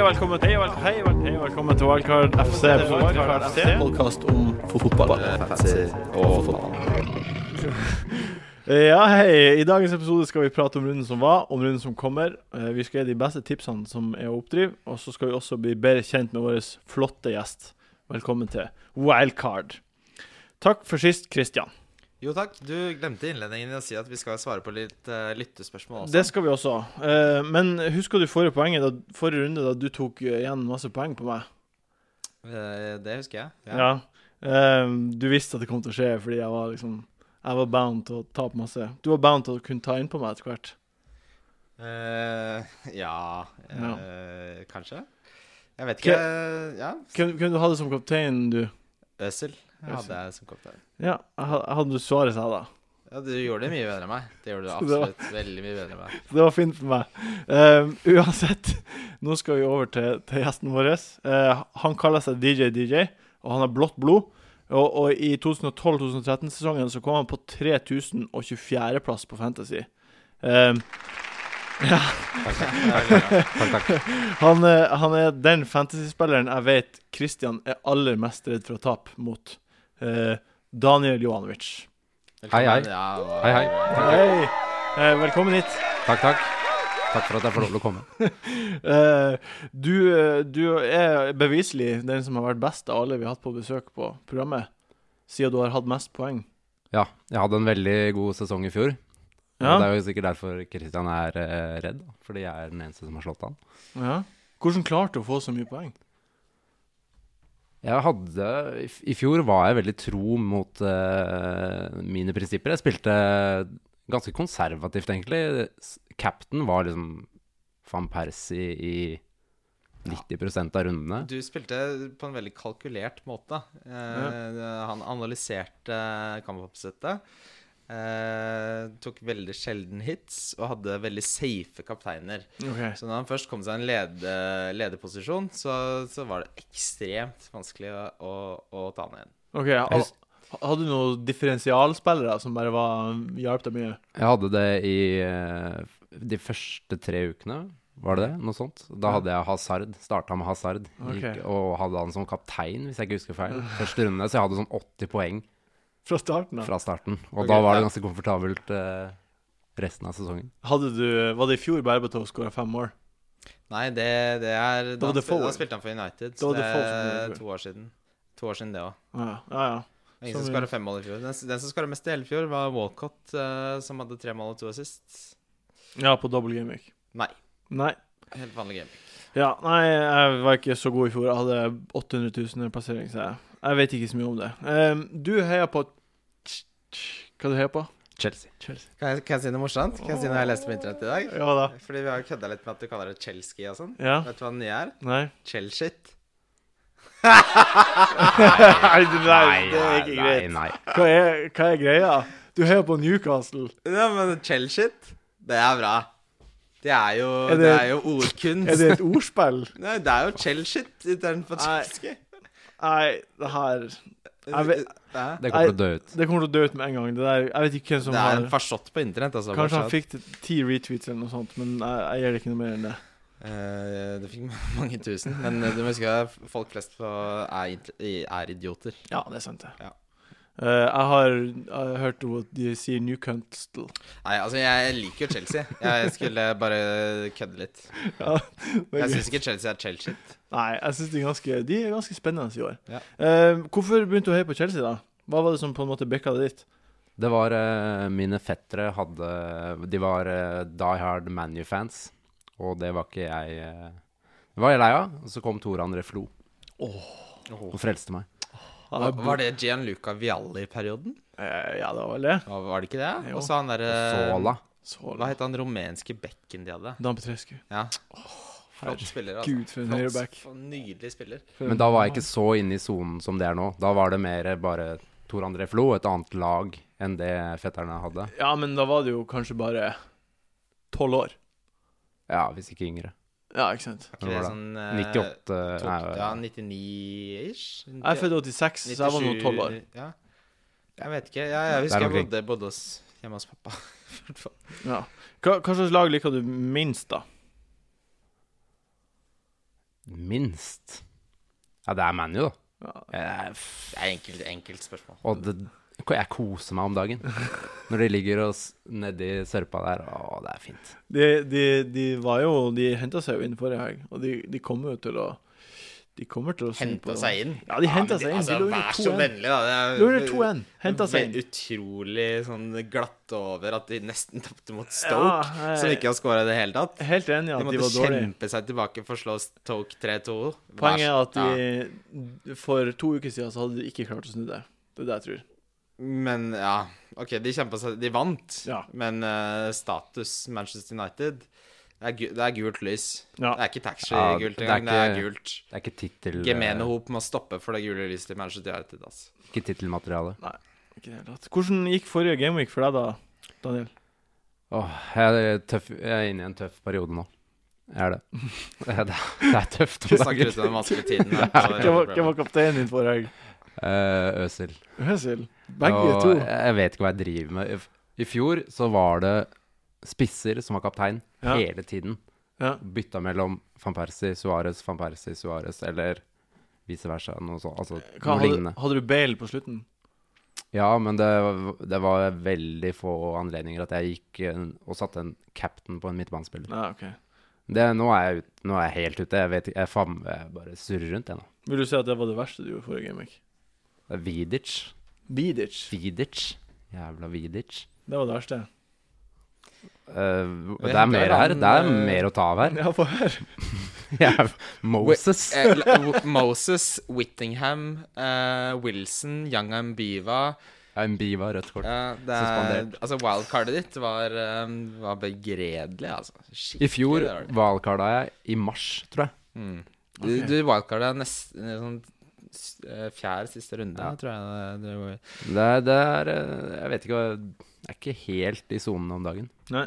og velkommen, og hei, og velkommen til Wildcard FC. Podkast om fotball. og fotball. Ja, hei. I dagens episode skal vi prate om runden som var, om runden som kommer. Eh, Vi skal gi de beste tipsene som er å oppdrive, og så skal vi også bli bedre kjent med vår flotte gjest. Velkommen til Wildcard. Takk for sist, Christian. Jo takk. Du glemte innledningen i å si at vi skal svare på litt uh, lyttespørsmål også. Det skal vi også. Uh, Men husker du forrige, poenget, da, forrige runde da du tok eh, igjen masse poeng på meg? Uh, det husker jeg. Ja. Eh, du visste at det kom til å skje fordi jeg var liksom Jeg var bound til å tape masse. Du var bound til å kunne ta inn på meg etter hvert. Ja, Ja. eh, Kanskje. Jeg vet ikke. Ja. Hvem, hvem du hadde som kaptein, du? Øsel. Hadde jeg som kaptein. Ja, Hadde du jeg seg da. Ja, du gjorde det mye bedre enn meg. Det gjorde du absolutt det var- veldig mye bedre enn meg. Det var fint for meg. Uh, uansett, nå skal vi over til, til gjesten vår. Uh, han kaller seg DJ DJ, og han har blått blod. Og, og i 2012-2013-sesongen så kom han på 3024.-plass på Fantasy. Eh, ja, Takk, takk. han, eh, han er den fantasyspilleren jeg vet Christian er aller mest redd for å tape mot. Eh, Daniel Johanovic. Hei, hei. Ja, Hei, hei. Hei! Eh, velkommen hit. Takk, takk. Takk for at jeg får lov til å komme. Eh, du, du er beviselig den som har vært best av alle vi har hatt på besøk på programmet, siden du har hatt mest poeng. Ja, jeg hadde en veldig god sesong i fjor. Ja, det er jo sikkert derfor Kristian er redd, fordi jeg er den eneste som har slått han. ja. Hvordan klarte du å få så mye poeng? Jeg hadde I fjor var jeg veldig tro mot uh, mine prinsipper. Jeg spilte ganske konservativt, egentlig. Captain var liksom van Persie i 90% av rundene. Du spilte på en veldig kalkulert måte. Eh, Han analyserte kampoppsettet. Eh, tok veldig sjelden hits og hadde veldig safe kapteiner. Okay. Så når han først kom seg i en lede, lederposisjon, så, så var det ekstremt vanskelig å, å, å ta han igjen. Ok, ha- Hadde du noen differensialspillere som bare var hjalp deg mye? Jeg hadde det i eh, de første tre ukene, var det det? Noe sånt. Da hadde jeg Hazard. Starta med Hazard. okay. Gikk, og hadde han som kaptein, hvis jeg ikke husker feil. Første runde. Så jeg hadde sånn 80 poeng Fra starten av? fra starten. Og okay, da var det ganske komfortabelt eh, resten av sesongen. Hadde du, var det i fjor Berbatov skåra fem mål? Nei, det, det er Da da, da spilte han for United. Da så det er to år siden. To år siden, det òg. Ja, ja. ja. Ingen Som som skåra fem mål i fjor. Den, den som skåra mest i hele fjor, var Walcott, eh, som hadde tre mål og to assist. ja på double game week. Nei. Nei. Helt vanlig game. Ja, nei, jeg var ikke så god i fjor. Jeg hadde 800 000 i plassering, så jeg, jeg vet ikke så mye om det. Ehm, du heier på Hva du heier på? Chelsea. Chelsea. Kan jeg, kan jeg si noe morsomt? Kan jeg si noe jeg har lest på internett i dag? Ja da. Fordi vi har kødda litt med at du kaller det Chelsea og sånn. Ja? Vet du hva den nye er? Nei? Chelsea. nei, det, nei, det er ikke greit. nei. Hva er, hva er greia? Du heier på Newcastle. Ja, men Chelsea, det er bra. Det er jo, Er det, det- er jo ordkunst. Er det et ordspill? Nei, det er jo Chellshit utenfor Nei. Chelsea. Nei, det her Jeg vet-? Det kommer til å dø ut. Det kommer til å dø ut med en gang. Det der, jeg vet ikke hvem som Det er en har farsott på internett, altså. Kanskje han fikk ti retweets eller noe sånt, men jeg, jeg gjør det ikke noe mer enn det. Uh, det fikk mange tusen. Men eh, du må huske at folk flest på er, er idioter. Ja, det er sant, det. Ja. Eh, jeg, har, hørt at de sier Newcastle. Nei, altså, jeg liker jo Chelsea. Jeg skulle bare kødde litt. Ja, Jeg syns ikke Chelsea er Chelsea. Nei, jeg synes de de er ganske spennende i år. Ja. Uh, hvorfor begynte du å heie på Chelsea, da? Hva var det som på en måte bikka det dit? Det var uh, Mine fettere hadde De var uh, Die Hard ManU-fans, og det var ikke jeg Det var jeg lei av. Og så kom Tor André Flo og frelste meg. Var, var det Gianluca Vialli-perioden? Eh, ja, det var vel det. Var var det ikke det? Og så han derre Sola. Sola. Hva het han rumenske bekken de hadde? Dan Petrescu. Ja. Flott spiller, altså. Gud, for en høyreback. Nydelig spiller. Men da var jeg ikke så inne i sonen som det er nå. Da var det mer bare Tor André Flo, et annet lag enn det fetterne hadde. Ja, men da var det jo kanskje bare tolv år. Ja, hvis ikke yngre. Ja, ikke sant. Ikke det var det? sånn eh, 98 tok- Ja, 99-ish? Jeg er født i 86, så jeg var nå tolv år. Ja. Jeg vet ikke. Jeg, jeg husker jeg omkring. bodde, bodde hos, hjemme hos pappa. i hvert fall. Ja. Hva, hva slags lag liker du minst, da? minst Ja, det er ManU, da. Ja. F- Det er enkelt, enkelt spørsmål. og det, jeg koser meg om dagen. Når de ligger nedi sørpa der. Å, det er fint. De, de, de var jo De henta seg jo inn forrige helg, og de, de kommer jo til å De kommer til å Henta seg inn? Ja, de men seg inn. Altså, vær så vennlig, da. Det er De lå under 2-1. Henta seg inn. Utrolig sånn glatt over at de nesten tapte mot Stoke, Ja, jeg- som ikke har skåra i det hele tatt. Helt enig at De de måtte var dårlige. kjempe seg tilbake for å slå Stoke 3-2. Poenget er at Ja. de for to uker siden så hadde de ikke klart å snu det. Det er det jeg tror. Men ja, OK, de kjempa seg De vant, Ja. men uh, status Manchester United det er, gu- det er gult lys. Ja. Det er ikke er engang. Det er gult. Det er ikke tittel... Gemene hop må stoppe for det gule lyset til Manchester United. Altså. Ikke tittelmateriale. Ikke i det. Hvordan gikk forrige gameweek for deg, da, Daniel? Åh, jeg, er tøff, jeg er inne i en tøff periode nå. Jeg er det. Det er, det er tøft Du om snakker ut dagen. om den vanskelige tiden. Hvem var kapteinen din forrige helg? Eh, Øsil. Øsil. Begge Og to. Jeg vet ikke hva jeg driver med. I- fjor så var det spisser som var kaptein Ja. hele tiden. Ja. Bytta mellom van Persie, Suárez, van Persie, Suárez, eller vice versa. Noe sånt. Altså Hva, noe hadde, hadde du Bale på slutten? Ja, men det, det var veldig få anledninger at jeg gikk eh, og satte en captain på en midtbanespiller. Ja, ok. Det, nå, er jeg ut, nå er jeg helt ute. Jeg vet jeg, faen, jeg bare surrer rundt, jeg nå. Vil du si at det var det verste du gjorde forrige gameweek? Det er Vidic. Vidic. Vidic. Jævla Vidic. Det var det verste. Uh, det er mer her. Det er eh, mer å ta av her. Ja, få høre. Moses. Eh, Moses, Whittingham, uh, Wilson, Young Ambiva Mbiva, rødt kort. ja, det er, Altså, wildcardet ditt var, um, var begredelig, altså. Skikkelig I fjor wildcarda jeg i mars, tror jeg. mm. Du, Ok. du wildcarda nesten sånn fjerde siste runde, Ja. tror jeg. det- det- Det, det er eh, Jeg vet ikke Det er ikke helt i sonen om dagen. Nei.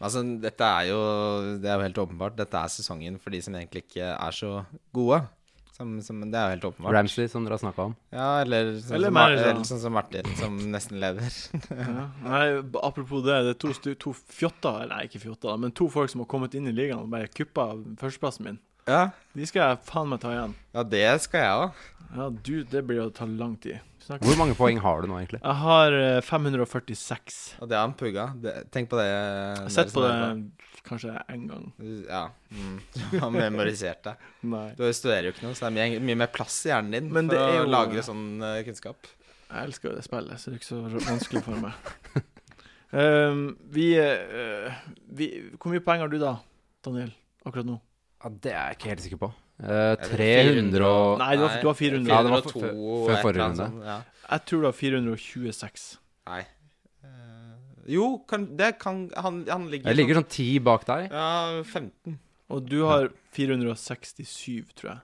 Altså, dette er jo Det er jo helt åpenbart. Dette er sesongen for de som egentlig ikke er så gode. Som, som, det er jo helt åpenbart. Ramsley, som dere har snakka om. Ja, eller sånn, Eller som, mer, ja. eller sånn som Martin, som nesten leder. Ja. Nei, apropos det, det er to, to fjotter, eller nei, ikke fjotter, men to folk som har kommet inn i ligaen og bare kuppa førsteplassen min. Ja, De skal jeg faen meg ta igjen. ja det skal jeg òg. Ja, du, det blir å ta lang tid. Snakkes. Hvor mange poeng har du nå, egentlig? Jeg har eh, 546. Og det har han pugga. Det, tenk på det. Jeg har sett på det kanskje én gang. Ja. Mm. Du har memorisert det. Nei. Du studerer jo ikke noe, så det er mye, mye mer plass i hjernen din Men for det er å jo- lagre sånn uh, kunnskap. Jeg elsker jo det spillet, så det er ikke så vanskelig for meg. Um, vi, uh, vi Hvor mye poeng har du da, Daniel, akkurat nå? Ja, det er jeg ikke helt sikker på. Eh, 300 og Nei, du har, du har 400. Ja, det var 402 før- før forrige runde. Ja. Jeg tror du har 426. Nei. Eh, jo, kan, det kan Han, han ligger Jeg ligger sånn 10 bak deg. Ja, 15. Og du har 467, tror jeg.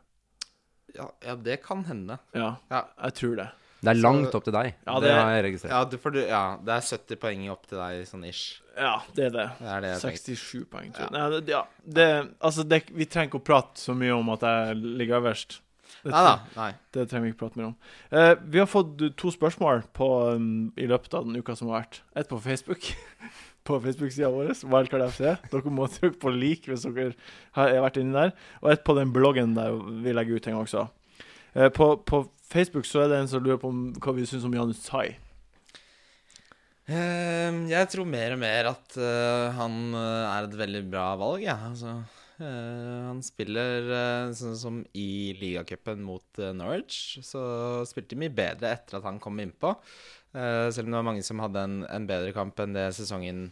Ja, ja, det kan hende. Ja, Ja. jeg tror det. Det er Så- langt opp til deg. Ja, det, det- har jeg registrert. Ja, du, for du, ja, det er 70 poeng opp til deg, sånn ish. Ja, det er det. Det er det jeg tenkte. 67 poeng, tror jeg. Nei, det, ja, det, altså, det, vi trenger ikke å prate så mye om at jeg ligger øverst. Det, Nei da. Nei. det trenger vi ikke prate mer om. Uh, vi har fått to spørsmål på, um, i løpet av den uka som har vært. Ett på Facebook. på Facebook-sida vår, Wildcard FC. Dere må trykke på lik hvis dere har har vært inni der. Og ett på den bloggen der vi legger ut ting også. Uh, på, på Facebook så er det en som lurer på hva vi syns om Janus Tai. Ehm, jeg tror mer og mer at uh, han eh, er et veldig bra valg, jeg. Altså, uh, han spiller uh, sånn som i ligacupen mot Norwich. Så spilte de mye bedre etter at han kom innpå. Selv om det var mange som hadde en, en bedre kamp enn det sesongen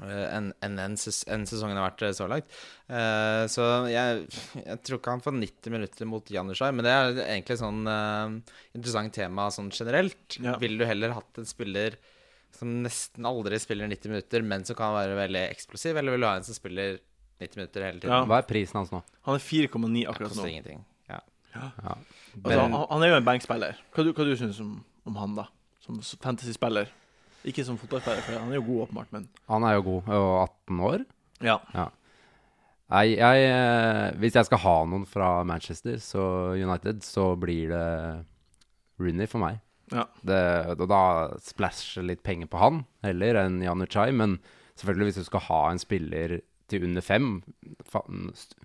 enn en, en, en sesongen har vært eh, så langt. Uh, så jeg, jeg tror ikke han får 90 minutter mot Janushaj, men det er egentlig sånn uh, interessant tema sånn generelt. Ja. Ville du heller hatt en spiller som nesten aldri spiller 90 minutter, men som kan være veldig eksplosiv, eller vil du ha en som spiller 90 minutter hele tiden? Ja. Hva er prisen hans nå? Han er 4,9 Det akkurat koster nå. ingenting. Ja. Ja. Altså, han, han er jo en bankspiller. Hva du, hva du syns om, om han, da? Som fantasy-spiller. Ikke som fotballspiller, for han er jo god, åpenbart, men Han er jo god, og 18 år. Ja. Nei, jeg, eh, hvis jeg skal ha noen fra Manchester så United, så blir det Rooney for meg. Ja. Det, og da splæsjer litt penger på han heller enn Januchai. Men selvfølgelig, hvis du skal ha en spiller til under fem.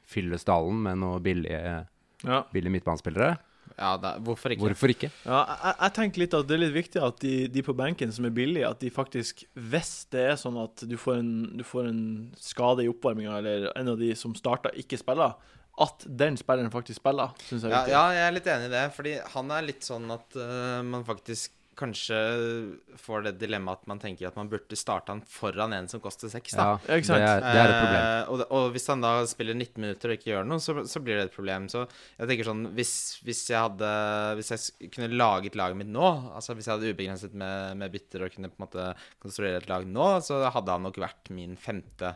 Fylle stallen med noen billige, Ja. billige midtbanespillere. Ja, da, hvorfor ikke? Hvorfor ikke? Ja, jeg, jeg tenker litt at det er litt viktig at de, de på benken som er billige, at de faktisk Hvis det er sånn at du får en, du får en skade i oppvarminga, eller en av de som starta, ikke spiller, at den spilleren faktisk spiller, syns jeg er Ja, ja, jeg er litt enig i det. Fordi han er litt sånn at uh, man faktisk kanskje får det dilemmaet at man tenker at man burde starte han foran en som koster seks. da. Ja? Det, er, det er et problem. Eh, og, og hvis han da spiller 19 minutter og ikke gjør noe, så, så blir det et problem. Så jeg tenker sånn Hvis, hvis jeg hadde Hvis jeg kunne laget laget mitt nå, altså hvis jeg hadde ubegrenset med, med bytter og kunne på en måte konstruere et lag nå, så hadde han nok vært min femte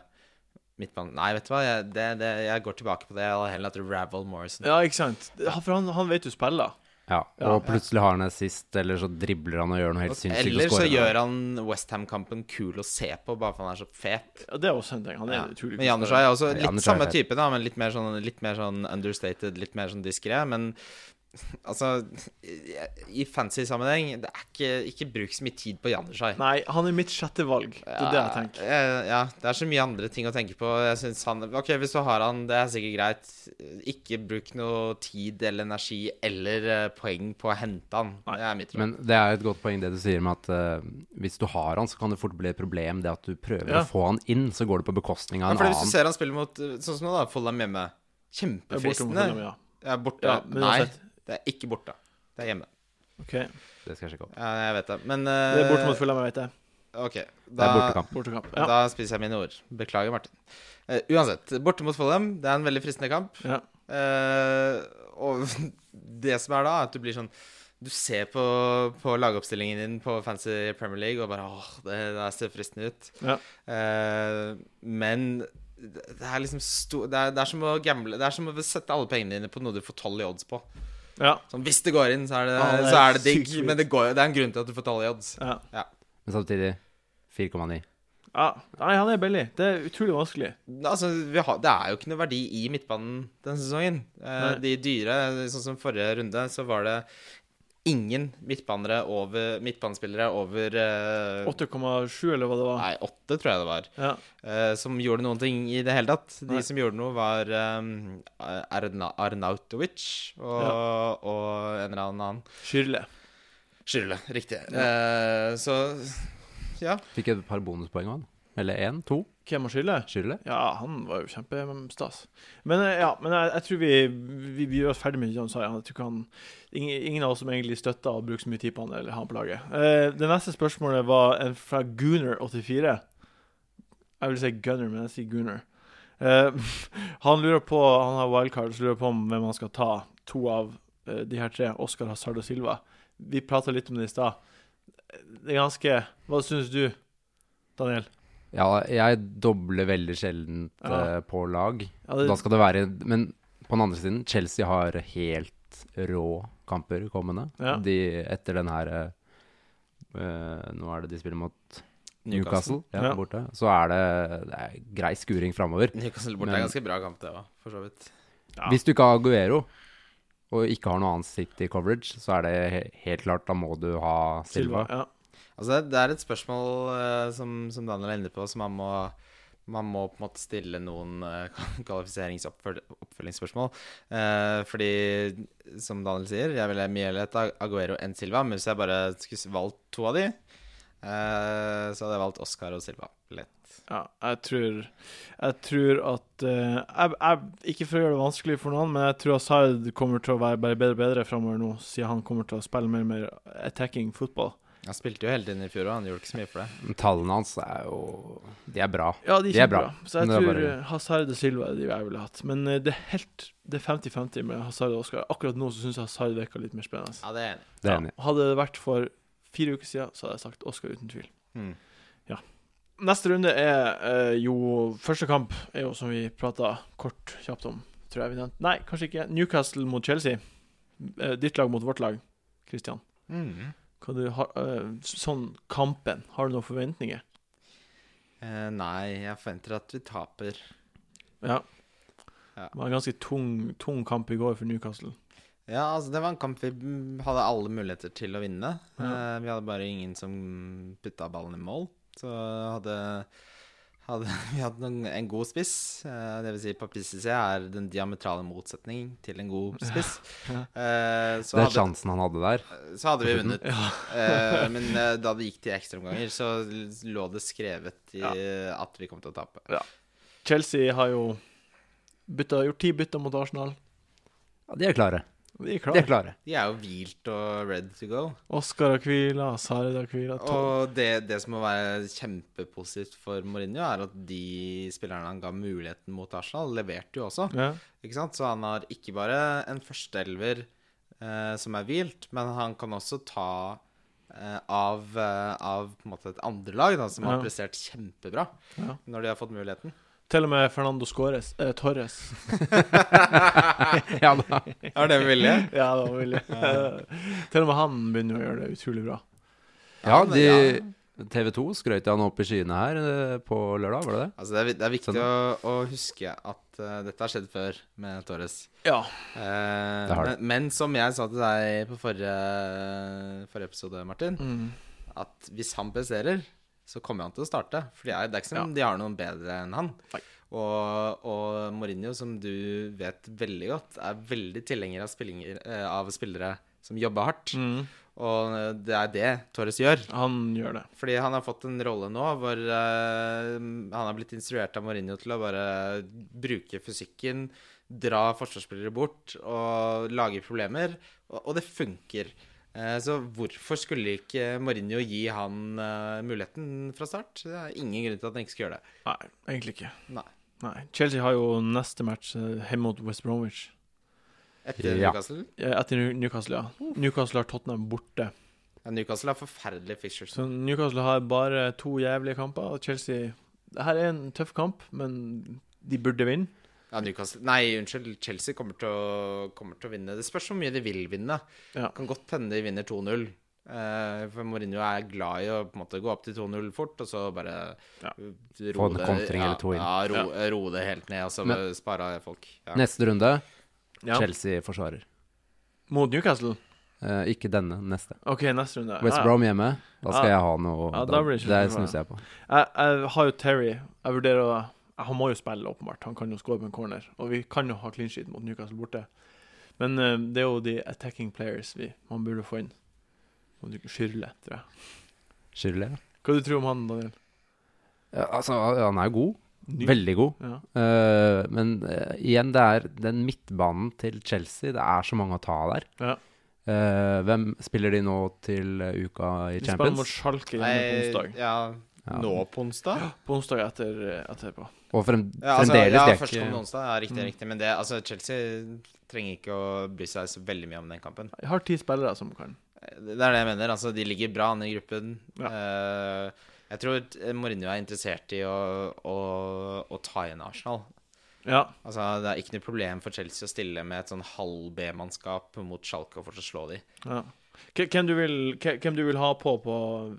midtbane... Nei, vet du hva, jeg, det, det, jeg går tilbake på det. Jeg hadde heller hatt Ravel Morrison. Ja, ikke sant? For han, han vet du spiller. Ja, Ja. og plutselig har han assist, eller så dribler han og gjør noe helt sinnssykt. Eller så gjør han Westham-kampen kul å se på, bare fordi han er så fet. Ja, det er også en ting. Han er Ja. utrolig Men Janusha er også litt samme type, da, men litt mer sånn, litt mer sånn understated, litt mer sånn diskré. Men altså I fancy sammenheng, det er ikke, ikke bruk så mye tid på Janushai. Nei, han er mitt sjette valg. Det er det jeg tenker. Ja, ja, det er så mye andre ting å tenke på. Jeg synes han Ok, hvis du har han, det er sikkert greit. Ikke bruk noe tid eller energi eller eh, poeng på å hente han. Nei. Det er mitt råd. Men det er et godt poeng det du sier med at uh, hvis du har han, så kan det fort bli et problem det at du prøver Ja. å få han inn, så går det på bekostning av Ja, en for hvis du ser han spiller mot eh, Sånn som nå, da, Follham hjemme. Er Kjempefristende. Ja. Ja, borte. Ja, men Nei, uansett. Det er ikke borte. Det er hjemme. OK. Det skal jeg sjekke opp. Ja, jeg vet det. Men Det er borte mot eh, Fulham, jeg vet det. OK. Det er bortekamp. Bortekamp. Ja. Da spiser jeg mine ord. Beklager, Martin. Uh, uansett, borte mot Follham. Det er en veldig fristende kamp. ja. Uh, og det som er da, er at du blir sånn Du ser på, på lagoppstillingen din på Fancy Premier League og bare åh, det, det ser fristende ut. Ja. Uh, men det det er liksom sto, det, er, det er som å gamble Det er som å sette alle pengene dine på noe du får tolv i odds på. Ja. Sånn, hvis det går inn, så er det, Ja, det er så er det digg. sykt. Men det, går, det er en grunn til at du får tall i odds. ja. Men samtidig 4,9. Ja. Nei, han er billig. Det er utrolig vanskelig. Altså, vi har, det er jo ikke noe verdi i midtbanen denne sesongen. Eh, de dyre, sånn som forrige runde, så var det ingen midtbanere over, midtbanespillere over uh, 8,7, eller hva det var. Nei, 8 tror jeg det var. Ja. Uh, som gjorde noen ting i det hele tatt. De Nei. som gjorde noe, var um, Arna, Arnautovic og, og en eller annen. Skyrle. Skyrle, riktig. Eh, så ja. Fikk et par bonuspoeng av han. Eller én, to. Hvem har skylde? Skylde. Ja, han var jo kjempestas. Men eh, ja, men jeg, jeg tror vi, vi, vi oss ferdig med John Sayan. Jeg tror ikke han ingen, ingen av oss som egentlig støtter å bruke så mye tid på han eller ha på laget. Eh, det neste spørsmålet var en fra Gunner84. Jeg vil si Gunner, men jeg sier Gunner. Eh, han lurer på Han har wildcard, så lurer på om hvem han skal ta to av eh, de her tre. Oscar Hazard og Silva. Vi prata litt om det i stad. Det er ganske Hva syns du, Daniel? Ja, jeg dobler veldig sjelden Ja. uh, på lag. Ja, det, Da skal det være Men på den andre siden, Chelsea har helt rå kamper kommende. Ja. De, etter den her eh, eh, Nå er det de spiller mot Newcastle, ja, Ja. borte. Så er det, det er grei skuring framover. Newcastle borte Men- er ganske bra kamp, det òg, for så vidt. Ja. Hvis du ikke har Aguero og ikke har noe annet City coverage, så er det helt klart Da må du ha Silva. Ja. Altså, det, er et spørsmål uh, som, som Daniel er inne på, som man må man må på en måte stille noen uh, kvalifiseringsoppfølgingsspørsmål. Uh, fordi, som Daniel sier, jeg ville mye heller hett Aguero enn Silva. Men hvis jeg bare skulle valgt to av de, eh, så hadde jeg valgt Oscar og Silva. Lett. Ja, jeg tror Jeg tror at eh, jeg, jeg, Ikke for å gjøre det vanskelig for noen, men jeg tror Asaid kommer til å være bare bedre og bedre framover nå, siden han kommer til å spille mer og mer attacking football. Han spilte jo hele tiden i fjor òg, han gjorde ikke så mye for det. Men Tallene hans er jo De er bra. Ja, de er De er kjempebra. bra, Så jeg tror bare- eh, Hazard og Silva er de jeg ville hatt. Men eh, det er helt Det er 50-50 med Hazard og Oscar. Akkurat nå så syns jeg Hazard virker litt mer spennende. Ja, det er enig. Det er Ja. Hadde det vært for fire uker siden, så hadde jeg sagt Oscar uten tvil. Mm. Neste runde er eh, jo Første kamp er jo som vi prata kort, kjapt om. Tror jeg vi nevnte. Nei, kanskje ikke. Newcastle mot Chelsea. Ditt lag mot vårt lag, Christian. Mm. Du har, eh, sånn kampen, har du noen forventninger? Eh, nei, jeg forventer at vi taper. Ja. Ja. Det var en ganske tung, tung kamp i går for Newcastle. Ja, altså det var en kamp vi hadde alle muligheter til å vinne. Ja. Eh, vi hadde bare ingen som putta ballen i mål. Så hadde hadde vi noen, en god spiss. Eh, det vil si Papissi er den diametrale motsetning til en god spiss. Ja. Eh, så, er hadde, sjansen han hadde der. så hadde vi vunnet. Eh, men eh, da det gikk til ekstraomganger, så lå det skrevet i at vi kom til å tape. Chelsea har jo bytta, gjort ti bytter mot Arsenal. Ja, de er klare. De er De er klare. klare. De er jo hvilt og ready to go. Oscar Aquila, Zared har hvila Og det, det som må være kjempepositivt for Mourinho, er at de spillerne han ga muligheten mot Arsenal, leverte jo også. ja. Ikke sant? Så han har ikke bare en førsteelver eh, som er hvilt, men han kan også ta eh, av, eh, av på en måte et andre lag som Ja. har prestert kjempebra Ja. når de har fått muligheten. Til og med Fernando Scores, eh, Torres. Ja, da. Er det med vilje? ja, det var villig. Til og med han begynner å gjøre det utrolig bra. ja, de. TV 2 skrøt han opp i skyene her eh, på lørdag, var det det? Altså, det, er, det er viktig Sånn. å, å huske at uh, dette har skjedd før med Torres. Ja. Uh, Det har det. men, men som jeg sa til deg på forrige, forrige episode, Martin, Mm. at hvis han presterer, så kommer han til å starte. For det er, ikke som de har noen bedre enn han. Og, og Mourinho, som du vet veldig godt, er veldig tilhenger av, eh, av spillere som jobber hardt. Mm. Og det er det Torres gjør. Han gjør det. Fordi han har fått en rolle nå hvor uh, han har blitt instruert av Mourinho til å bare bruke fysikken, dra forsvarsspillere bort og lage problemer. Og, og det funker. Eh, så hvorfor skulle ikke Mourinho gi han eh, muligheten fra start? Det er ingen grunn til at han ikke skal gjøre det. Nei, egentlig ikke. Nei. Nei. Chelsea har jo neste match eh, hjemme mot West Bromwich. Etter Ja. Newcastle. Etter Newcastle, ja. Newcastle har Tottenham borte. Ja, Newcastle har forferdelige fixtures. Så Newcastle har bare to jævlige kamper, og Chelsea Dette er en tøff kamp, men de burde vinne. Ja, Newcastle Nei, unnskyld. Chelsea kommer til, å, kommer til å vinne. Det spørs hvor mye de vil vinne. Ja. Kan godt hende de vinner 2-0. Eh, for Mourinho er glad i å på en måte gå opp til 2-0 fort, og så bare Ja. ro Få en det- ja, eller to inn. Ja, ro, ro det helt ned, og så Men- spare folk. Ja. Neste runde, Ja. Chelsea forsvarer. Mot Newcastle? Eh, ikke denne, neste. OK, neste runde. West. Brom hjemme. Da skal Ja. jeg ha noe Ja, da da, blir det Det så bra. snuser jeg på. Jeg, jeg har jo Terry. Jeg vurderer å Han må jo spille, åpenbart. Han kan jo score på en corner. Og vi kan jo ha clean sheet mot Newcastle borte. Men uh, det er jo de attacking players vi, man burde få inn. Om du ikke skyrle, tror jeg. Skyrle? ja. Hva du tror du om han, Daniel? Ja, altså, han er jo god. Ny- Veldig god. Ja. Uh, men uh, igjen, det er den midtbanen til Chelsea. Det er så mange å ta av der. Ja. Eh, hvem spiller de nå til uka i De spiller mot Champions? Schalke hjemme på onsdag. ja, Ja. nå på onsdag? På onsdag etter, etterpå. Og frem, Ja, altså, fremdeles ja er førstkommende ikke onsdag. Ja, riktig, Mm. riktig. Men det, altså, Chelsea trenger ikke å bry seg så veldig mye om den kampen. Jeg har ti spillere som kan. Det er det jeg mener. Altså, de ligger bra an i gruppen. Ja. Uh, jeg tror Mourinho er interessert i å, å, å ta igjen Arsenal. Ja. Altså, Det er ikke noe problem for Chelsea å stille med et sånn halv B-mannskap mot Schalke og fortsatt slå de. ja. Hvem du, vil, hvem du vil ha på, på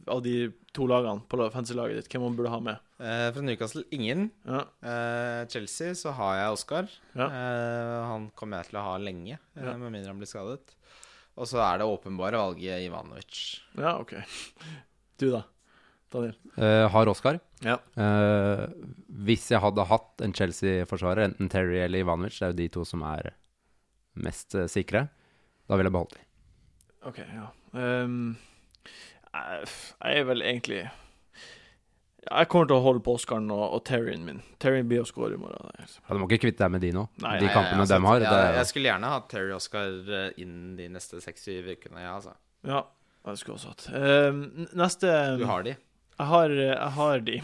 av de to lagene på la- fantasy-laget ditt? Hvem man burde ha med? Eh, fra Newcastle ingen. Ja. Eh, Chelsea så har jeg Oscar. Ja. Eh, han kommer jeg til å ha lenge, eh, Ja. med mindre han blir skadet. Og så er det åpenbare valget Ivanovic. ja, OK. Du, da? Daniel? Eh, Har Oscar. Ja. Eh, hvis jeg hadde hatt en Chelsea-forsvarer, enten Terry eller Ivanovic, det er jo de to som er mest sikre, da ville jeg beholdt de. OK, ja. Um, jeg, jeg er vel egentlig Jeg kommer til å holde på Oscaren og, og Terrien min. Terrien blir å score i morgen. helt- Ja, du må ikke kvitte deg med de nå. Nei, de kampene altså, de har. ja, det Jeg skulle gjerne hatt Terry Oscar innen de neste seks-syv ukene, ja, altså. Ja, jeg skulle også hatt. Ehm, neste Du har de. Jeg har, jeg har de.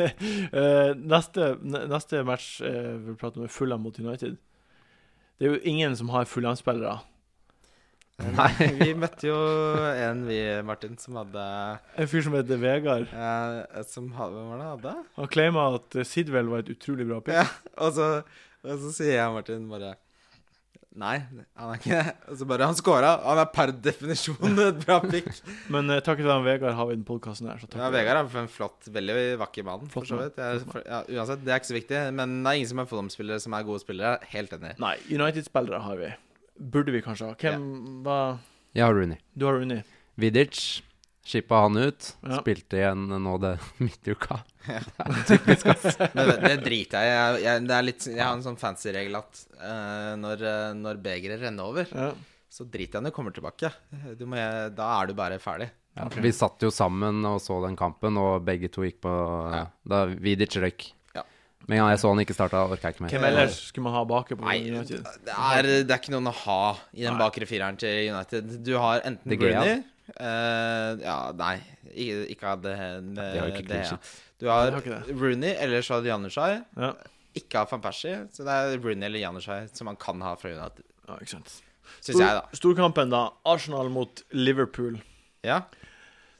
Eh, neste, neste match uh, vi prater om, er Fulham mot United. Det er jo ingen som har Fulham-spillere. Nei. Vi møtte jo en, vi, Martin, som hadde En fyr som heter Vegard. eh, Som hadde Hvem var det hadde? Han claima at eh, Sidwell var et utrolig bra pick. Ja, og så, og så sier jeg Martin bare Nei, han er ikke det. Og så bare Han scora. Han er per definisjon et bra pick. Men uh, takket være han Vegard har vi den podkasten her. Så takk Ja. Vegard er en flott, veldig vakker mann, for så vidt. Jeg, for, ja, uansett, det er ikke så viktig. Men det er ingen som er Fulham-spillere som er gode spillere. Helt enig. Nei, United-spillere har vi. Burde vi kanskje ha. Hvem var Jeg har Rooney. Du har Rooney. Vidic Skippa han ut. Ja. Spilte igjen nå det midtuka. Men det, det driter jeg i. Jeg, jeg, det er litt, jeg har en sånn fancy regel at uh, når, eh, når begeret renner over, Ja. så driter jeg når du kommer tilbake. Du må, da er du bare ferdig. Ja, Ok. Vi satt jo sammen og så den kampen, og begge to gikk på Ja. Da Vidic røyk. Ja. Med en gang jeg så han ikke starta, orka jeg ikke mer. Hvem ellers skulle man ha bak? på Nei, United? det er, det er ikke noen å ha i den Nei. bakre fireren til United. Du har enten De eh, Ja, nei, ikke, ikke av det, det, De har ikke det, ja. Du har har ikke det. Rooney eller så har du Janushai. Ja. Ikke av van Persie. Så det er Rooney eller Janushai som man kan ha fra United. ja, ikke sant. Syns jeg, da. Storkampen, da. Arsenal mot Liverpool. Ja.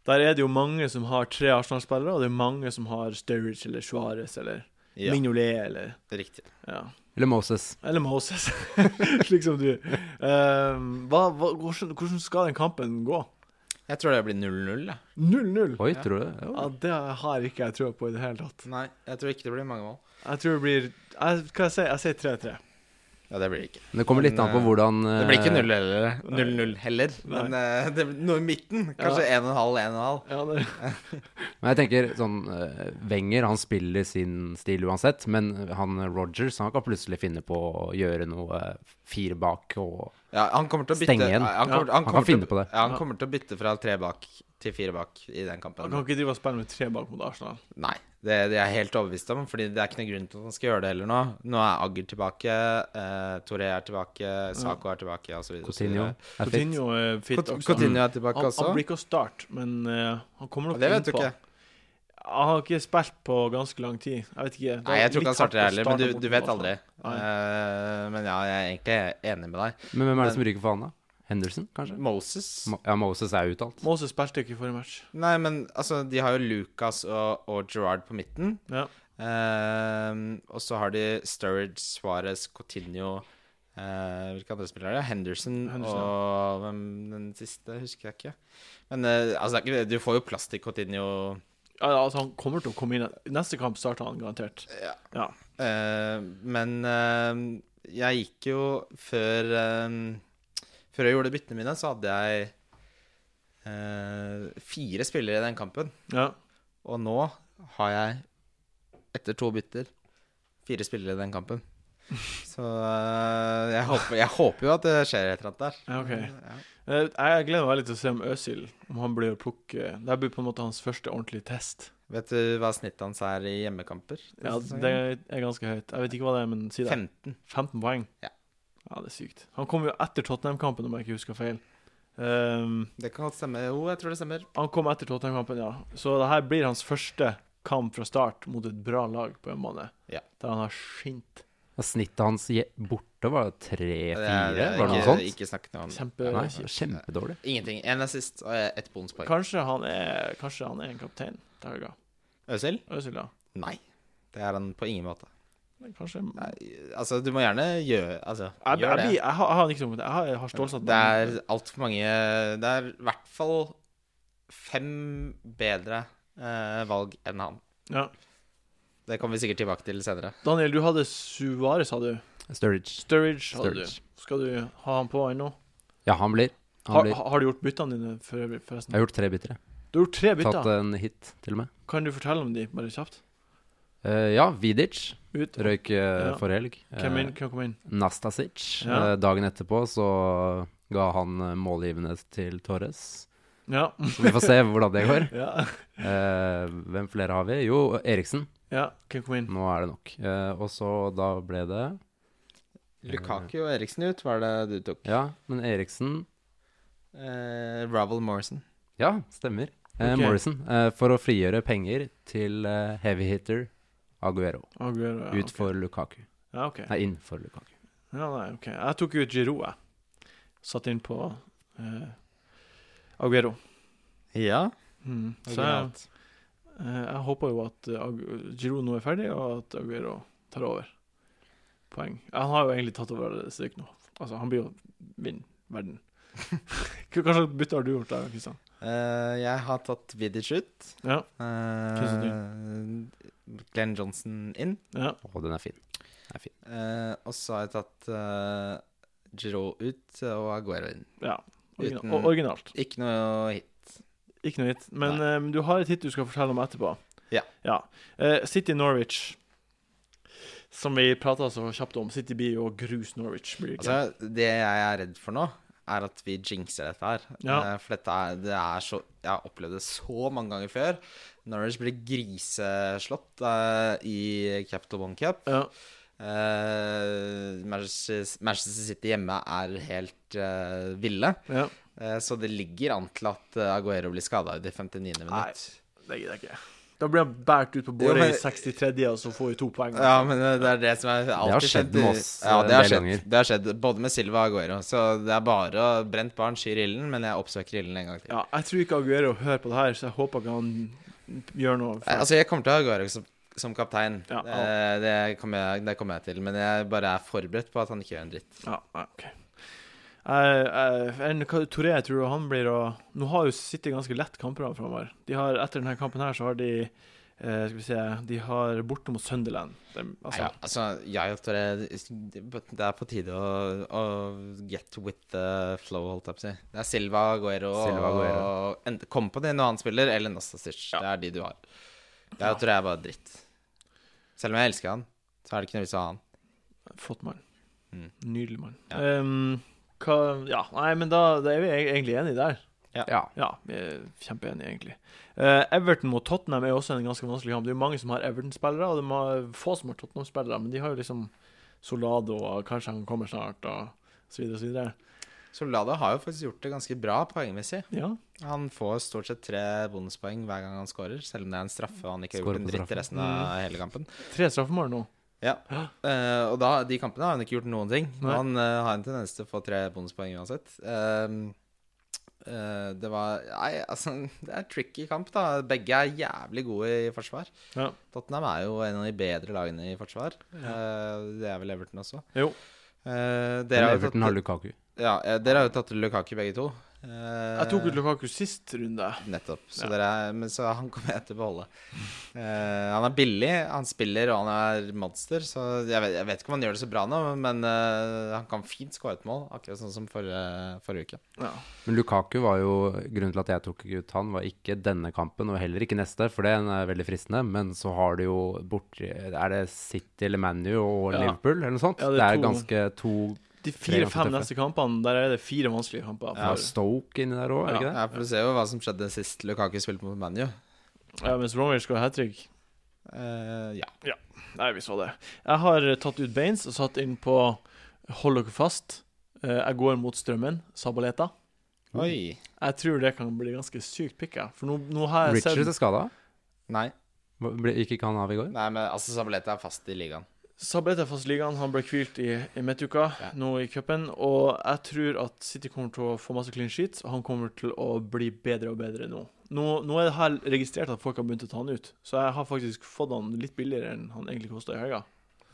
Der er det jo mange som har tre Arsenal-spillere, og det er mange som har Sturridge eller Suárez eller ja Mignolet eller riktig. ja. Eller Moses. Eller Moses, slik som du. Um, hva, hva, hvordan, hvordan skal den kampen gå? Jeg tror det blir 0-0. 0-0? Oi, Ja. tror du det? Ja, det har ikke jeg trua på i det hele tatt. Nei, jeg tror ikke det blir mange mål. Jeg tror det blir jeg, Hva jeg sier jeg? sier 3-3. Ja, det blir det ikke. Men det kommer litt Men, an på hvordan uh, Det blir ikke eh, 0 heller. 0-0 heller. Men uh, det blir noe i midten. Kanskje 1,5-1,5. Ja, Ja, Men jeg tenker sånn uh, Wenger han spiller sin stil uansett, men han Rogers han kan plutselig finne på å gjøre noe eh, fire bak og Ja, han kommer til å bytte Stenge igjen. Han, kommer, han, kommer, han kommer kan finne på det. Ja, han kommer til å bytte fra tre bak til fire bak i den kampen. Han kan ikke drive og spille med tre bak mot Arsenal. Nei, det, det er jeg helt overbevist om, Fordi det er ikke noen grunn til at han skal gjøre det heller nå. Nå er Agger tilbake, eh, Toré er tilbake, Sako er tilbake, osv. Coutinho er fit. Coutinho er fit også. Coutinho er tilbake Han, også. han blir ikke å starte, men uh, han kommer nok det vet du ikke. Han har ikke spilt på ganske lang tid. Jeg vet ikke. Nei, jeg tror ikke han starter heller, men du, du vet aldri. Eh, men ja, jeg er egentlig enig med deg. Men hvem er det som ryker for han, da? Henderson, kanskje? Moses Mo ja, Moses er uttalt. Moses spilte ikke i forrige match. Nei, men altså, de har jo Lucas og, og Gerard på midten. Ja. Uh, og så har de Sturridge, Suárez, Coutinho uh, Hvilke andre spillere er det? Henderson, Henderson, og hvem den siste husker jeg ikke. Men uh, altså, det er ikke, du får jo plass til Coutinho Ja, ja, altså, han kommer til å komme inn Neste kamp starter han garantert. Ja. Ja. Eh, men eh, jeg gikk jo før eh, Før jeg gjorde byttene mine, så hadde jeg eh, fire spillere i den kampen. Ja. Og nå har jeg, etter to bytter, fire spillere i den kampen. Så eh, jeg, håper, jeg håper jo at det skjer et eller annet der. Ja, okay. Ja. Eh, Jeg gleder meg litt til å se om Øsil Om han blir å plukke Det blir på en måte hans første ordentlige test. Vet du hva snittet hans er i hjemmekamper? Ja. Det er ganske høyt. Jeg vet ikke hva det er, men si det. 15. 15 poeng? Ja. Ja, det er sykt. Han kom jo etter Tottenham-kampen, om jeg ikke husker feil. Um, Det kan godt stemme. Jo, jeg tror det stemmer. han kom etter Tottenham-kampen, ja. Så det her blir hans første kamp fra start mot et bra lag på hjemmebane. Ja. Der han har skint. Snittet hans borte var tre-fire, var det noe sånt? Ikke snakk noe om det. Kjempe Nei, kjempedårlig. Ingenting. En assist og ett bonuspoeng. Kanskje han Kanskje han er en kaptein. Øzil? Øzil, ja. Nei. Det er han på ingen måte. Men Kanskje Nei, altså, du må gjerne gjøre Altså, Jeg, gjør jeg, det. jeg, har, jeg har liksom Jeg har, jeg har stålsatt Det er altfor mange Det er i hvert fall fem bedre eh, valg enn han. Ja. Det kommer vi sikkert tilbake til senere. Daniel, du hadde Suarez, sa du. Sturridge. Sturridge hadde Sturridge. du. Skal du ha han på ennå? Ja, han blir. Han Har, blir. har du gjort byttene dine for forresten? Jeg har gjort tre bytter. jeg. Du har gjort tre bytter. Tatt en hit, til og med. Kan du fortelle om de, bare kjapt? Eh, ja, Vidic Ut. røyk uh, Ja. forrige helg. Hvem, inn, Eh, hvem kom inn? Nastasic. Ja. Uh, dagen etterpå så ga han målgivende til Torres. Ja. Så vi får se hvordan det går. ja. Eh, hvem flere har vi? Jo, Eriksen. ja. Hvem kom inn? Nå er det nok. Eh, og så da ble det Lukaku og Eriksen ut, var det du tok. Ja, men Eriksen Eh, Ravel Morrison. Ja, stemmer. Okay. Ok. Morrison. For å frigjøre penger til heavy hitter Aguero. Aguero, ja, Ut for Lukaku. Ja, OK. Nei, inn for Lukaku. Ja, nei, ok. Jeg tok ut Giroud, jeg. Satt inn på eh, Aguero. Ja. Mm. Så jeg, eh, jeg håper jo at eh, Giroud nå er ferdig, og at Aguero tar over. Poeng. Han har jo egentlig tatt over det stykket nå. Altså, han blir jo vinne verden. Hva slags bytte har du gjort der, Kristian? Uh, jeg har tatt Vidic ut. Ja. Uh, Glenn Johnson inn. ja. Og den er fin. Den er fin. Eh, og så har jeg tatt uh, Giroud ut og Aguero inn. ja. Original, Uten- og- Originalt. Ikke noe hit. Ikke noe hit. Men um, du har et hit du skal fortelle om etterpå. Ja. Eh, City Norwich, som vi prata så kjapt om. City blir jo grus Norwich. Blir det ikke? Altså, det jeg er redd for nå, er at vi jinxer dette her. Ja. Eh, For dette er, det er så Jeg har opplevd det så mange ganger før. Norwich blir griseslått uh, i Capital One Cup. ja. Uh, Manchester, City hjemme er helt uh, ville. ja. Så det ligger an til at Aguero blir skada i det 59. minutt. Nei, Det gidder jeg ikke. Da blir han båret ut på båret men- i 63., og så får vi to poeng. Ja, men det det er det som er alltid Det har skjedd med oss, Ja, det har skjedd. Det har skjedd både med Silva og Aguero. Så det er bare å brent barn skyr ilden, men jeg oppsøker ilden en gang til. Ja, jeg tror ikke Aguero hører på det her, så jeg håper ikke han gjør noe. For... Altså, jeg kommer til å ha Aguero som, som kaptein. Ja, Eh, det, kommer jeg, det kommer jeg til. Men jeg bare er forberedt på at han ikke gjør en dritt. Ja, ja, Jeg, jeg, en, hva, tror du han blir å Nå har jo City ganske lett kamper framover. De har, etter denne kampen her så har de eh, Skal vi se De har borte mot Sunderland. De, altså, Ja, altså, jeg tror det, det er på tide å, å get with the flow, holdt jeg på å si. Det er Silva, Aguero Silva, Aguero. og en- Kom på det når han spiller, eller Nastasic. Ja. Det er de du har. Jeg Ja. tror jeg er bare dritt. Selv om jeg elsker han, så er det ikke noe vits i å ha han. Flott mann. Mm. Nydelig mann. Ja. Um, hva Ja, nei, men da, da er vi egentlig enige der. Ja. Ja, vi er kjempeenige, egentlig. Uh, Everton mot Tottenham er også en ganske vanskelig kamp. Det er jo mange som har Everton-spillere, og det er få som har Tottenham-spillere, men de har jo liksom Solado, og kanskje han kommer snart, og så videre og så videre. Solado har jo faktisk gjort det ganske bra poengmessig. Ja. Han får stort sett tre bonuspoeng hver gang han skårer, selv om det er en straffe og han ikke har gjort en dritt resten av hele kampen. Tre straffemål nå. Ja. Uh, og da, de kampene har han ikke gjort noen ting. Nei. Han uh, har en tendens til å få tre bonuspoeng uansett. Uh, eh, det var Nei, altså, det er en tricky kamp, da. Begge er jævlig gode i forsvar. Ja. Tottenham er jo en av de bedre lagene i forsvar. Eh, det er vel Everton også. Jo. Eh, Men dere, har Everton har tatt, Lukaku. ja, dere har jo tatt Lukaku begge to. Eh, Jeg tok ut Lukaku sist runde. Nettopp. Så, Ja. dere er, men, så han kommer jeg til å beholde. Uh, han er billig, han spiller og han er monster. Så jeg vet, jeg vet ikke om han gjør det så bra nå, men uh, han kan fint skåre et mål. Akkurat sånn som forrige, forrige uke. Ja. Men Lukaku var jo Grunnen til at jeg tok ut han, var ikke denne kampen, og heller ikke neste, for den er veldig fristende. Men så har du jo borti Er det City eller ManU og Ja. Liverpool, eller noe sånt? Ja, det det, er er to- ganske to De fire-fem neste kampene, der er det fire vanskelige kamper. ja, Stoke inni der òg, er det ikke det? Ja, for Du ser jo hva som skjedde sist Lukaku spilte mot ManU. ja, mens Romer skal ha hat trick. Uh, ja. Nei, vi så det. Jeg har tatt ut Baines og satt inn på Hold dere fast. Eh, jeg går mot strømmen. Sabaleta. Oi. Jeg tror det kan bli ganske sykt picka. For nå, nå har jeg sett Richard er skada. Nei. Gikk ikke han av i går? Nei, men altså Sabaleta er fast i ligaen. Sabaleta er fast ligaen. Han ble hvilt i, i midtuka Ja. nå i cupen. Og jeg tror at City kommer til å få masse clean sheets, og han kommer til å bli bedre og bedre nå. Nå, nå er det her registrert at folk har begynt å ta han ut, så jeg har faktisk fått han litt billigere enn han egentlig kosta i helga.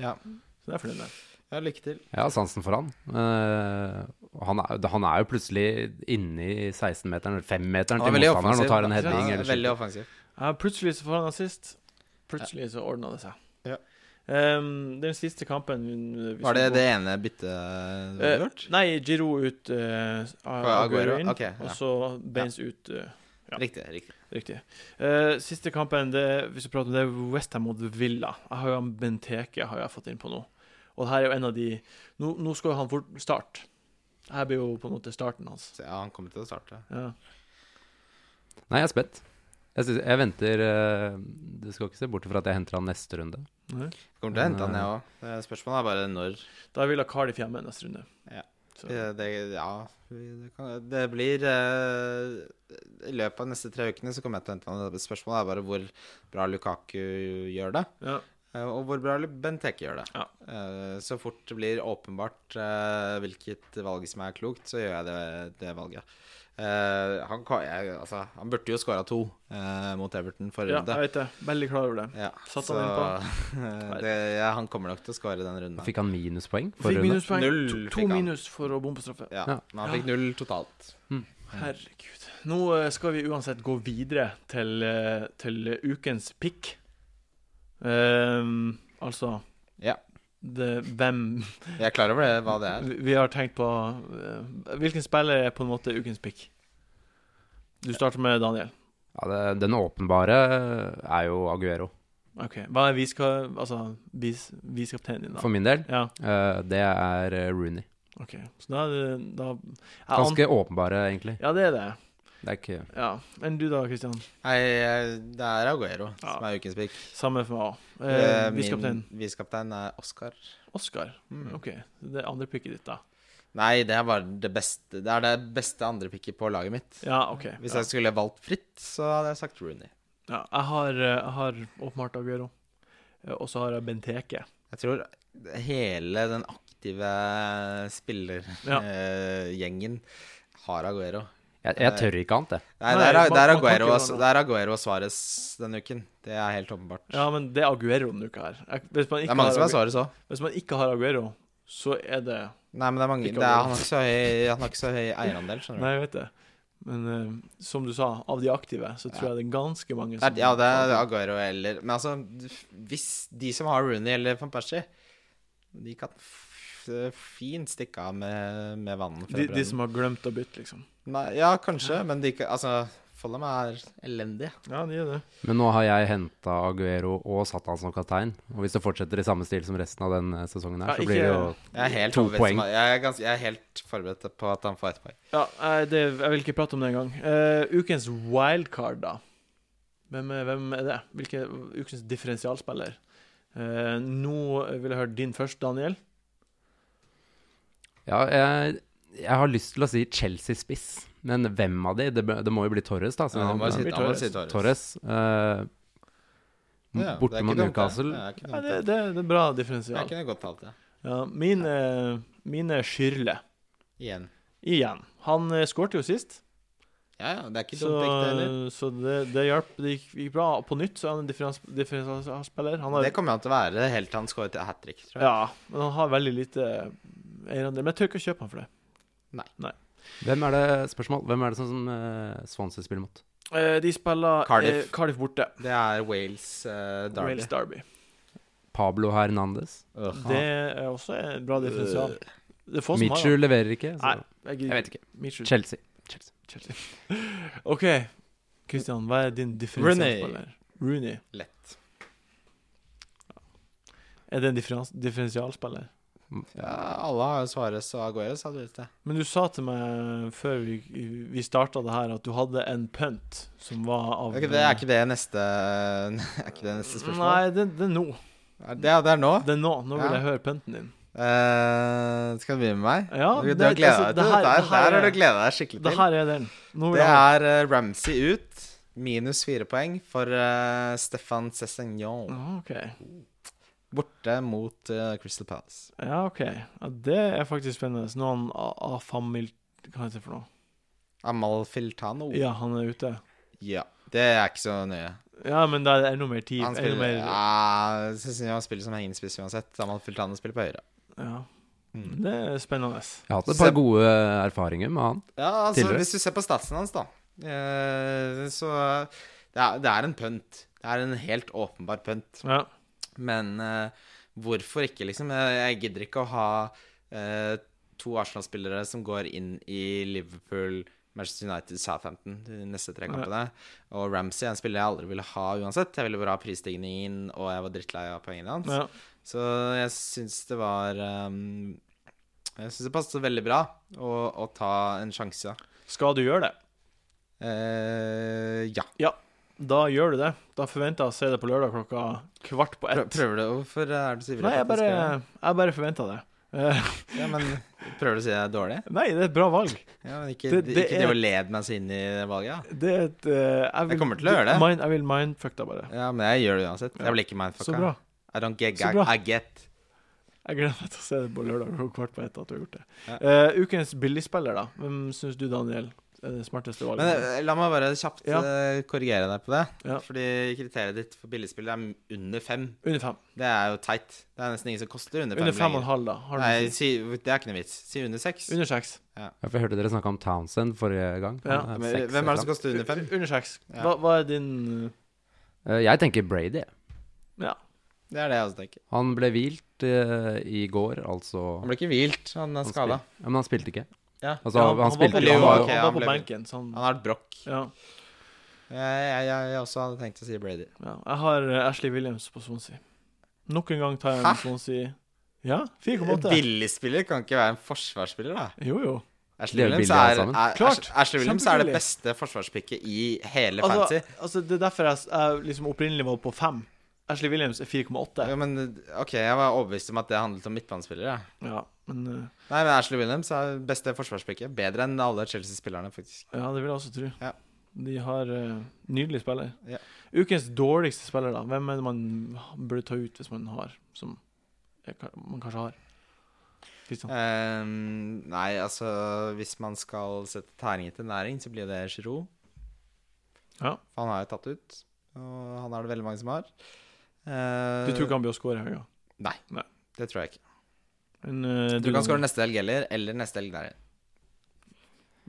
Ja. Så det er jeg fornøyd med. ja, lykke til. Jeg har sansen for han. Uh, han, er, han er jo plutselig inne i 16-meteren, eller 5-meteren er til motstanderen og tar en heading. Ja, veldig offensiv. Ja, plutselig så får han assist. Plutselig så ordna det seg. Ja. Ehm, den siste kampen Var det det ene byttet du Eh, har gjort? Nei, Giro ut uh, Aguero inn, ok, ja. og så Baines ut. Uh, Ja. Riktig. riktig riktig. Eh, siste kampen, det, hvis vi prater om det, er Westham mot Villa. Jeg har jo han Benteke har jeg fått inn på nå. Og det her er jo en av de Nå, nå skal jo han fort starte. Her blir jo på en måte starten hans. Så ja, han kommer til å starte. Ja. Nei, jeg er spent. Jeg, synes, jeg venter eh, Du skal ikke se bort fra at jeg henter han neste runde. Nei. Kommer til å hente han, jeg òg. Spørsmålet er bare når. Da vil jeg ha Cardiff hjemme neste runde. Ja. Det, ja det, kan, det blir eh, I løpet av de neste tre ukene så kommer jeg til å hente han. Spørsmålet er bare hvor bra Lukaku gjør det, ja. eh, og hvor bra Benteke gjør det. Ja. Eh, så fort det blir åpenbart eh, hvilket valg som er klokt, så gjør jeg det, det valget. Eh, han, kan- jeg, altså, han burde jo skåra to uh, mot Everton forrige ja, jeg vet det. Veldig klar over det. Ja, Satt så han det, ja, han kommer nok til å skåre den runden. Fikk han minuspoeng Fikk minuspoeng. Null To, to fikk minus for å bomme på straffe. Ja, Ja. Men han fikk null totalt. Herregud. Nå eh, skal vi uansett gå videre til, til ukens pick. Um, altså Ja. Det, hvem Jeg er klar over det, hva det er. vi, vi har tenkt på eh, Hvilken spiller er på en måte ukens pick? Du starter med Daniel. Ja, det, den åpenbare er jo Aguero. OK. Hva er viska... Altså vis, viskapteinen din, da? For min del, Ja, Uh, det er eh, Rooney. OK. Så da er det da, Ganske åpenbare, egentlig. Ja, det er det. Det er ikke Ja. Enn du da, Kristian? Nei, det er Aguero Ja. som er ukens pick. Samme for meg òg. Eh, Eh, min Viskaptein visekaptein er Oscar. Oscar. Mm. OK. Det er andre picket ditt, da. Nei, det er bare det beste Det er det beste andrepicket på laget mitt. Ja, OK. Hvis ja. jeg skulle valgt fritt, så hadde jeg sagt Rooney. Ja, jeg har, eh, jeg har åpenbart Aguero. Eh, Og så har jeg Benteke. Jeg tror hele den aktive Ja. spillergjengen har Aguero. Jeg, jeg tør ikke annet, jeg. Nei, det er, er Aguero, det er Aguero og Suárez denne uken. Det er helt åpenbart. Ja, men det er Aguero denne uka her. Hvis, man Det er mange har som er Aguero, Suárez òg. hvis man ikke har Aguero, så er det Nei, men det er mange det er, Han har ikke så høy, han har ikke så høy eierandel, skjønner du. Nei, jeg vet det. Men uh, som du sa, av de aktive, så tror Ja. jeg det er ganske mange er, ja, det er Aguero eller Men altså, hvis de som har Rooney eller van Persie De kan f fint stikke av med, med vannet de, de som har glemt å bytte, liksom. Nei, Ja, kanskje, men de kan Altså, Follum er elendige. Ja, de er det. Men nå har jeg henta Aguero og satt han som kaptein. Og hvis det fortsetter i samme stil som resten av den sesongen her, Ja, så ikke- blir det jo Jeg er helt To poeng. Jeg er, ganske, jeg er helt forberedt på at han får ett poeng. Ja, eh, det, jeg vil ikke prate om det engang. Uh, ukens wildcard, da. Hvem hvem er det? Hvilken ukens differensialspiller? Uh, nå vil jeg høre din først, Daniel. Ja, jeg, jeg har lyst til å si Chelsea-spiss. Men hvem av de? Det, det må jo bli Torres, da. Ja, han må si, Torres. Torres. Uh, eh, Ja, borte det er mot ikke. Newcastle. Det er ikke Ja, det, det. er bra differensial. Det kunne godt talt. Ja, mine, mine Skyrle. Igjen. Igjen. Han skårte jo sist, Ja, ja, det er ikke dumt, det heller. så det, det hjalp. Det gikk, gikk bra. På nytt så er han en differens- differensialspiller. Har, Det kommer han til å være helt til han skårer hat trick, tror jeg. ja, men han har veldig lite eierandel. Men jeg tør ikke å kjøpe han for det. Hvem er det spørsmål, hvem er det som, som uh, Swansea spiller mot? Uh, de spiller Cardiff. Uh, Cardiff borte. Det er Wales uh, Derby. Wales Derby. Pablo Hernandez. Det er også en bra differensial. Det er få som har Michu han. leverer ikke. Så. Nei, jeg, Jeg vet ikke. Michu. Chelsea. Chelsea. Chelsea. OK, Christian, hva er din differensialspiller? Rooney. Lett. Er det en differens differensialspiller? Ja, alle har jo Suárez og Aguero, sa du i sted. Men du sa til meg før vi, vi starta det her, at du hadde en punt som var av okay, det, er ikke det neste Er ikke det neste spørsmål? Nei, det, det er nå. Det, det er nå? Det er nå. Nå vil Ja. jeg høre punten din. Uh, skal du begynne med meg? Ja, du, du det- har gleda altså, deg til dette her. det Der har du gleda deg skikkelig Det her er den. Det er uh, Ramsey ut. Minus fire poeng for uh, Stefan Cessignon. Ah, OK. Borte mot uh, Crystal Palace. Ja, ok. Ja, det er faktisk spennende. Noen Afamil... Hva heter det for noe? Amal Filtano. Ja, han er ute. Ja, Det er ikke så nøye. Ja, men da er det enda mer tid. Han spiller, mer ja, han spiller som hengespiss spiss uansett. Amal Filtano spiller på høyre. Ja. Mm. Det er spennende. Jeg har hatt et par gode erfaringer med han. Ja, altså Tidligere. Hvis du ser på statsen hans, da, eh, så det er, det er en pønt. Det er en helt åpenbar pønt. Ja. Men eh, hvorfor ikke, liksom? Jeg, gidder ikke å ha eh, to Arsenal-spillere som går inn i Liverpool, Manchester United, Southampton de neste tre kampene. Og Ramsey er en spiller jeg aldri ville ha uansett. Jeg ville bare ha prisstigningen, og jeg var drittlei av poengene hans. ja. Så jeg syns det var um, Jeg syns det passet veldig bra å, å ta en sjanse. Skal du gjøre det? Eh, ja. Da gjør du det. Da forventer jeg å se det på lørdag klokka kvart på ett. Prøver du Hvorfor er du så ivrig? Nei, jeg bare, jeg jeg bare forventa det. Eh, Ja, men Prøver du å si det er dårlig? nei, det er et bra valg. Ja, men Ikke, Det- det ikke er- det å lede meg så inn i det valget? Ja. Det er et eh, jeg, vil, kommer til å gjøre det. Mind, jeg vil mindfuck deg bare. ja, men jeg gjør det uansett. Jeg blir ikke Så bra. I don't get bra. I get. Jeg gleder meg til å se det på lørdag klokka kvart på ett at du har gjort det. Ja. Uh, ukens billigspiller, da. Hvem syns du, Daniel, det smarteste valget? Men eh, la meg bare kjapt Ja. eh, korrigere deg på det. Ja. Fordi kriteriet ditt for billigspill er under fem. Under fem. Det er jo teit. Det er nesten ingen som koster under fem. Under fem og en halv, da. Har du Nei, si? det er ikke noe vits. Si under seks. Under seks. Ja, for Jeg hørte dere snakke om Townsend forrige gang. Ja. Er Men, seks hvem er det som koster under fem? Under seks. Ja. Hva, hva er din. Eh, Jeg tenker Brady. Ja. Det er det jeg også tenker. Han ble hvilt uh, i går, altså Han ble ikke hvilt, han er skada. Ja, men han spilte ikke. Ja. Altså, Ja, han, var spilte på, Eller han, jo, var- han han var på benken, han Han har et brokk. Ja. Jeg, jeg, jeg, også hadde tenkt å si Brady. Ja, jeg har eh, Ashley Williams på Swansea. Nok en gang tar jeg en? Swansea. Ja, 4,8. Billigspiller kan ikke være en forsvarsspiller, da. Jo, jo. Ashley Williams er, er, Klart. Ashley- Williams er det beste forsvarspikket i hele Altså, fantasy. altså, det er derfor jeg, jeg liksom opprinnelig var på 5. Ashley Williams er 4,8. Ja, men OK, jeg var overbevist om at det handlet om midtbanespillere. Ja, men uh, Nei, men Ashley Williams er beste forsvarspicket. Bedre enn alle Chelsea-spillerne, faktisk. Ja, det vil jeg også tro. Ja. De har uh, nydelig spiller. Ja. Ukens dårligste spiller, da? Hvem er det man burde ta ut hvis man har Som jeg, man kanskje har? Ehm, nei, altså Hvis man skal sette tæring etter næring, så blir det Giroud. Ja. Han har jo tatt ut, og han er det veldig mange som har. Uh, Du tror ikke han blir å score i helga? Nei, Nei. det tror jeg ikke. Men, uh, du, tror ikke han neste helg heller, eller neste helg der.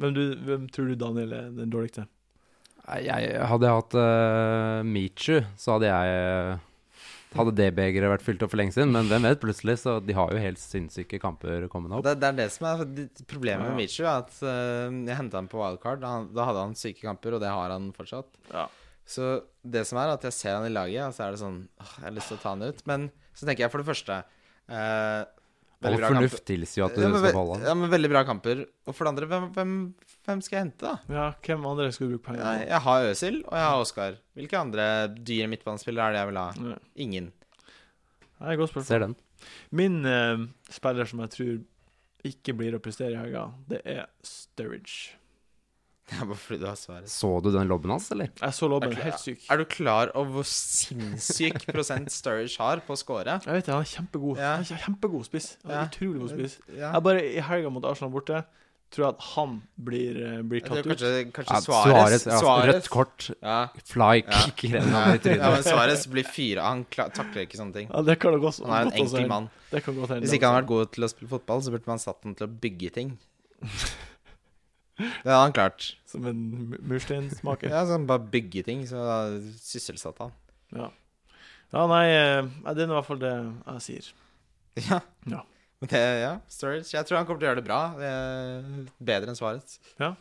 hvem, du, hvem tror du Daniel er den dårligste? Jeg, hadde jeg hatt uh, Michu, så hadde jeg Hadde det begeret vært fylt opp for lenge siden. Men hvem vet, plutselig. Så de har jo helt sinnssyke kamper kommende opp. Det, det er det som er problemet Ja. med Michu. At uh, jeg henta han på wildcard. Da, han- da hadde han syke kamper, og det har han fortsatt. Ja. Så det som er at jeg ser han i laget, og så er det sånn åh, Jeg har lyst til å ta han ut. Men så tenker jeg for det første eh, veldig bra fornuft kamper. tilsier jo at du Ja, men, skal beholde han. ja, men veldig bra kamper. Og for det andre, hvem, hvem, hvem skal jeg hente, da? Ja, hvem andre skal du bruke penger Jeg, jeg har Øsil, og jeg har Oskar. Hvilke andre dyre midtbanespillere er det jeg vil ha? Nei. Ingen. Nei, godt spørsmål. Ser den. Min uh, spiller som jeg tror ikke blir å prestere i helga, det er Sturridge. Bare fordi du har svaret. Så du den lobben hans, eller? Jeg så lobben, helt syk. Er du klar over hvor sinnssyk prosent Sturridge har på å score? Jeg vet det, han er kjempegod. Ja. Han er kjempegod spiss. Han er Ja. Utrolig god spiss. Ja. Jeg bare I helga mot Arsenal borte tror jeg at han blir, eh, blir tatt kanskje, ut. kanskje, kanskje Ja, ja. Rødt kort, Ja. fly, kick Ja, i trynet. ja, men Suarez blir fyra. Han takler ikke sånne ting. Ja, det kan det godt Han er en enkel mann. Hvis ikke han hadde vært god til å spille fotball, så burde man satt ham til å bygge ting. Det hadde han klart. Som en mu- mursteinsmaker. Ja, som bare bygge ting, så sysselsatte han. Ja. ja, nei eh, Det er i hvert fall det jeg sier. Ja. Ja. Men det, ja, Sturridge. Jeg tror han kommer til å gjøre det bra. Det bedre enn svaret. Ja.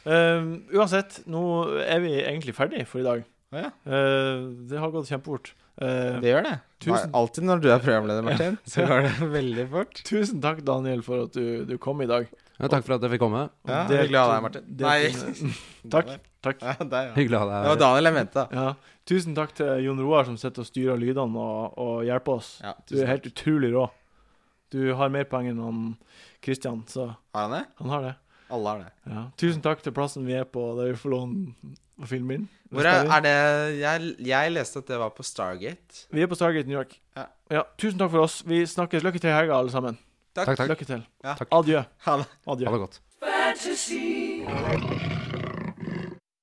Uh, uansett, nå er vi egentlig ferdig for i dag. Ja. uh, det har gått kjempefort. Uh, Det gjør det. Tusen- Alltid når du er programleder, Martin, så går det veldig fort. tusen takk, Daniel, for at du, du kom i dag. Ja, takk for at jeg fikk komme. Ja, delt- hyggelig å ha deg, Martin. Det, Nei. Takk. takk. Ja, deg, ja. Hyggelig å ha Det var. Daniel jeg mente. Ja. Tusen takk til Jon Roar, som sitter og styrer lydene og, og hjelper oss. Ja, Du er helt utrolig rå. Du har mer poeng enn han Christian, så Har han det? han har det. Alle har det. Ja. Tusen takk til plassen vi er på, der vi får låne å filme inn. Hvor er, er det jeg, jeg leste at det var på Stargate. Vi er på Stargate New York. Ja. Tusen takk for oss. Vi snakkes. Lykke til i helga, alle sammen. Takk. Takk, takk. Lykke til. Ja. Adjø. Ha det. Adjø. Ha det godt. Fantasy.